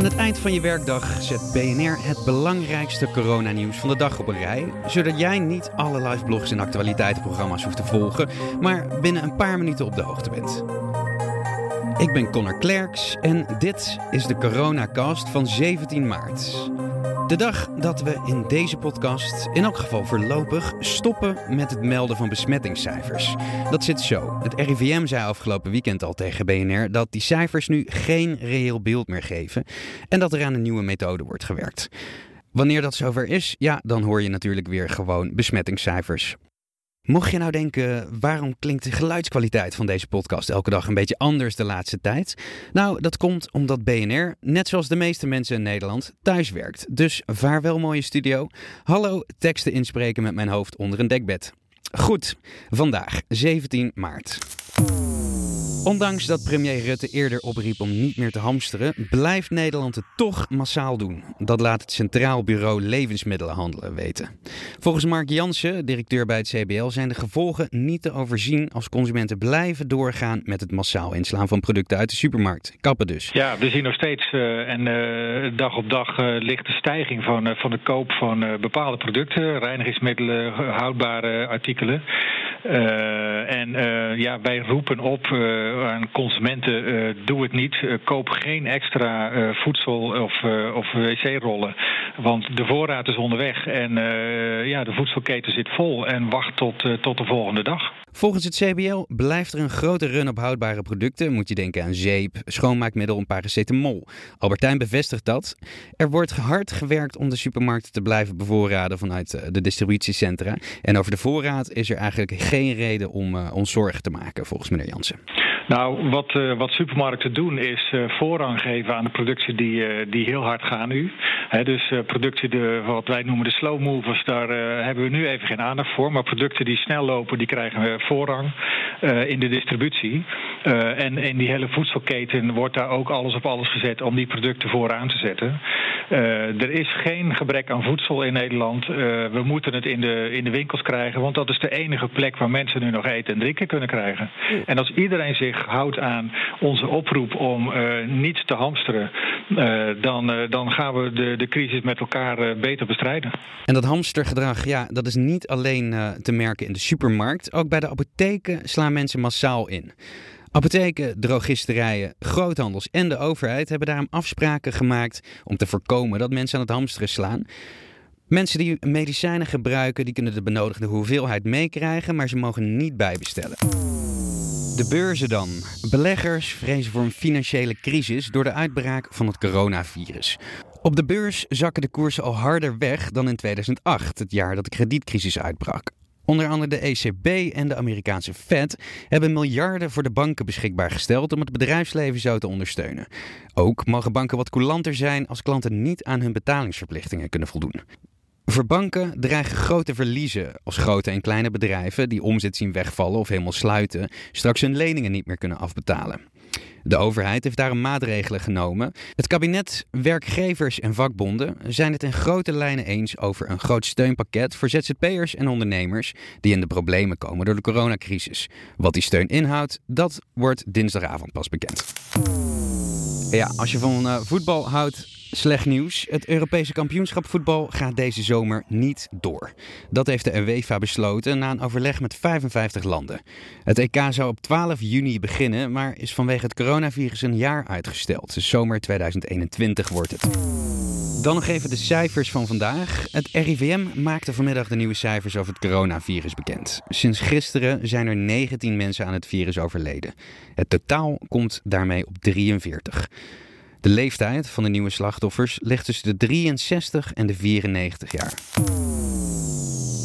het eind van je werkdag zet BNR het belangrijkste coronanieuws van de dag op een rij, zodat jij niet alle live blogs en actualiteitenprogramma's hoeft te volgen, maar binnen een paar minuten op de hoogte bent. Ik ben Connor Klerks en dit is de Coronacast van 17 maart. De dag dat we in deze podcast, in elk geval voorlopig, stoppen met het melden van besmettingscijfers. Dat zit zo. Het RIVM zei afgelopen weekend al tegen BNR dat die cijfers nu geen reëel beeld meer geven en dat er aan een nieuwe methode wordt gewerkt. Wanneer dat zover is, ja, dan hoor je natuurlijk weer gewoon besmettingscijfers. Mocht je nou denken, waarom klinkt de geluidskwaliteit van deze podcast elke dag een beetje anders de laatste tijd? Nou, dat komt omdat BNR, net zoals de meeste mensen in Nederland, thuis werkt. Dus vaarwel mooie studio. Hallo, teksten inspreken met mijn hoofd onder een dekbed. Goed, vandaag 17 maart. Ondanks dat premier Rutte eerder opriep om niet meer te hamsteren, blijft Nederland het toch massaal doen. Dat laat het Centraal Bureau Levensmiddelenhandelen weten. Volgens Mark Jansen, directeur bij het CBL, zijn de gevolgen niet te overzien als consumenten blijven doorgaan met het massaal inslaan van producten uit de supermarkt. Kappen dus. Ja, we zien nog steeds uh, en uh, dag op dag uh, ligt de stijging van, van de koop van bepaalde producten, reinigingsmiddelen, houdbare artikelen. En ja, wij roepen op aan consumenten: doe het niet. koop geen extra voedsel of, of wc-rollen. Want de voorraad is onderweg en ja, de voedselketen zit vol. En wacht tot, tot de volgende dag. Volgens het CBL blijft er een grote run op houdbare producten. Moet je denken aan zeep, schoonmaakmiddel en paracetamol. Albertijn bevestigt dat. Er wordt hard gewerkt om de supermarkten te blijven bevoorraden vanuit de distributiecentra. En over de voorraad is er eigenlijk geen reden om uh, ons zorgen te maken, volgens meneer Jansen. Nou, wat, uh, wat supermarkten doen is voorrang geven aan de producten die, die heel hard gaan nu. Dus producten, de, wat wij noemen de slow movers, daar hebben we nu even geen aandacht voor. Maar producten die snel lopen, die krijgen we voorrang in de distributie. en in die hele voedselketen wordt daar ook alles op alles gezet om die producten vooraan te zetten. er is geen gebrek aan voedsel in Nederland. we moeten het in de, in de winkels krijgen, want dat is de enige plek waar mensen nu nog eten en drinken kunnen krijgen. En als iedereen zich houdt aan onze oproep om niet te hamsteren, dan, dan gaan we de, de crisis met elkaar beter bestrijden. En dat hamstergedrag, ja, dat is niet alleen te merken in de supermarkt. Ook bij de apotheken slaan mensen massaal in. Apotheken, drogisterijen, groothandels en de overheid hebben daarom afspraken gemaakt om te voorkomen dat mensen aan het hamsteren slaan. Mensen die medicijnen gebruiken, die kunnen de benodigde hoeveelheid meekrijgen, maar ze mogen niet bijbestellen. De beurzen dan. Beleggers vrezen voor een financiële crisis door de uitbraak van het coronavirus. Op de beurs zakken de koersen al harder weg dan in 2008, het jaar dat de kredietcrisis uitbrak. Onder andere de ECB en de Amerikaanse Fed hebben miljarden voor de banken beschikbaar gesteld om het bedrijfsleven zo te ondersteunen. Ook mogen banken wat coulanter zijn als klanten niet aan hun betalingsverplichtingen kunnen voldoen. Voor banken dreigen grote verliezen als grote en kleine bedrijven die omzet zien wegvallen of helemaal sluiten, straks hun leningen niet meer kunnen afbetalen. De overheid heeft daarom maatregelen genomen. Het kabinet, werkgevers en vakbonden zijn het in grote lijnen eens over een groot steunpakket voor ZZP'ers en ondernemers die in de problemen komen door de coronacrisis. Wat die steun inhoudt, dat wordt dinsdagavond pas bekend. Ja, als je van uh, voetbal houdt, Slecht nieuws. Het Europese kampioenschap voetbal gaat deze zomer niet door. Dat heeft de UEFA besloten na een overleg met 55 landen. Het EK zou op 12 juni beginnen, maar is vanwege het coronavirus een jaar uitgesteld. Dus zomer 2021 wordt het. Dan nog even de cijfers van vandaag. Het RIVM maakte vanmiddag de nieuwe cijfers over het coronavirus bekend. Sinds gisteren zijn er 19 mensen aan het virus overleden. Het totaal komt daarmee op 43. De leeftijd van de nieuwe slachtoffers ligt tussen de 63 en de 94 jaar.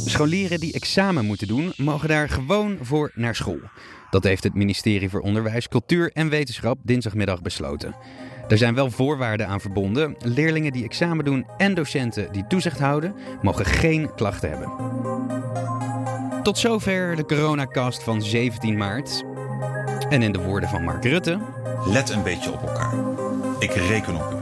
Scholieren die examen moeten doen, mogen daar gewoon voor naar school. Dat heeft het ministerie voor Onderwijs, Cultuur en Wetenschap dinsdagmiddag besloten. Er zijn wel voorwaarden aan verbonden. Leerlingen die examen doen en docenten die toezicht houden, mogen geen klachten hebben. Tot zover de coronacast van 17 maart. En in de woorden van Mark Rutte. Let een beetje op elkaar. Ik reken op u.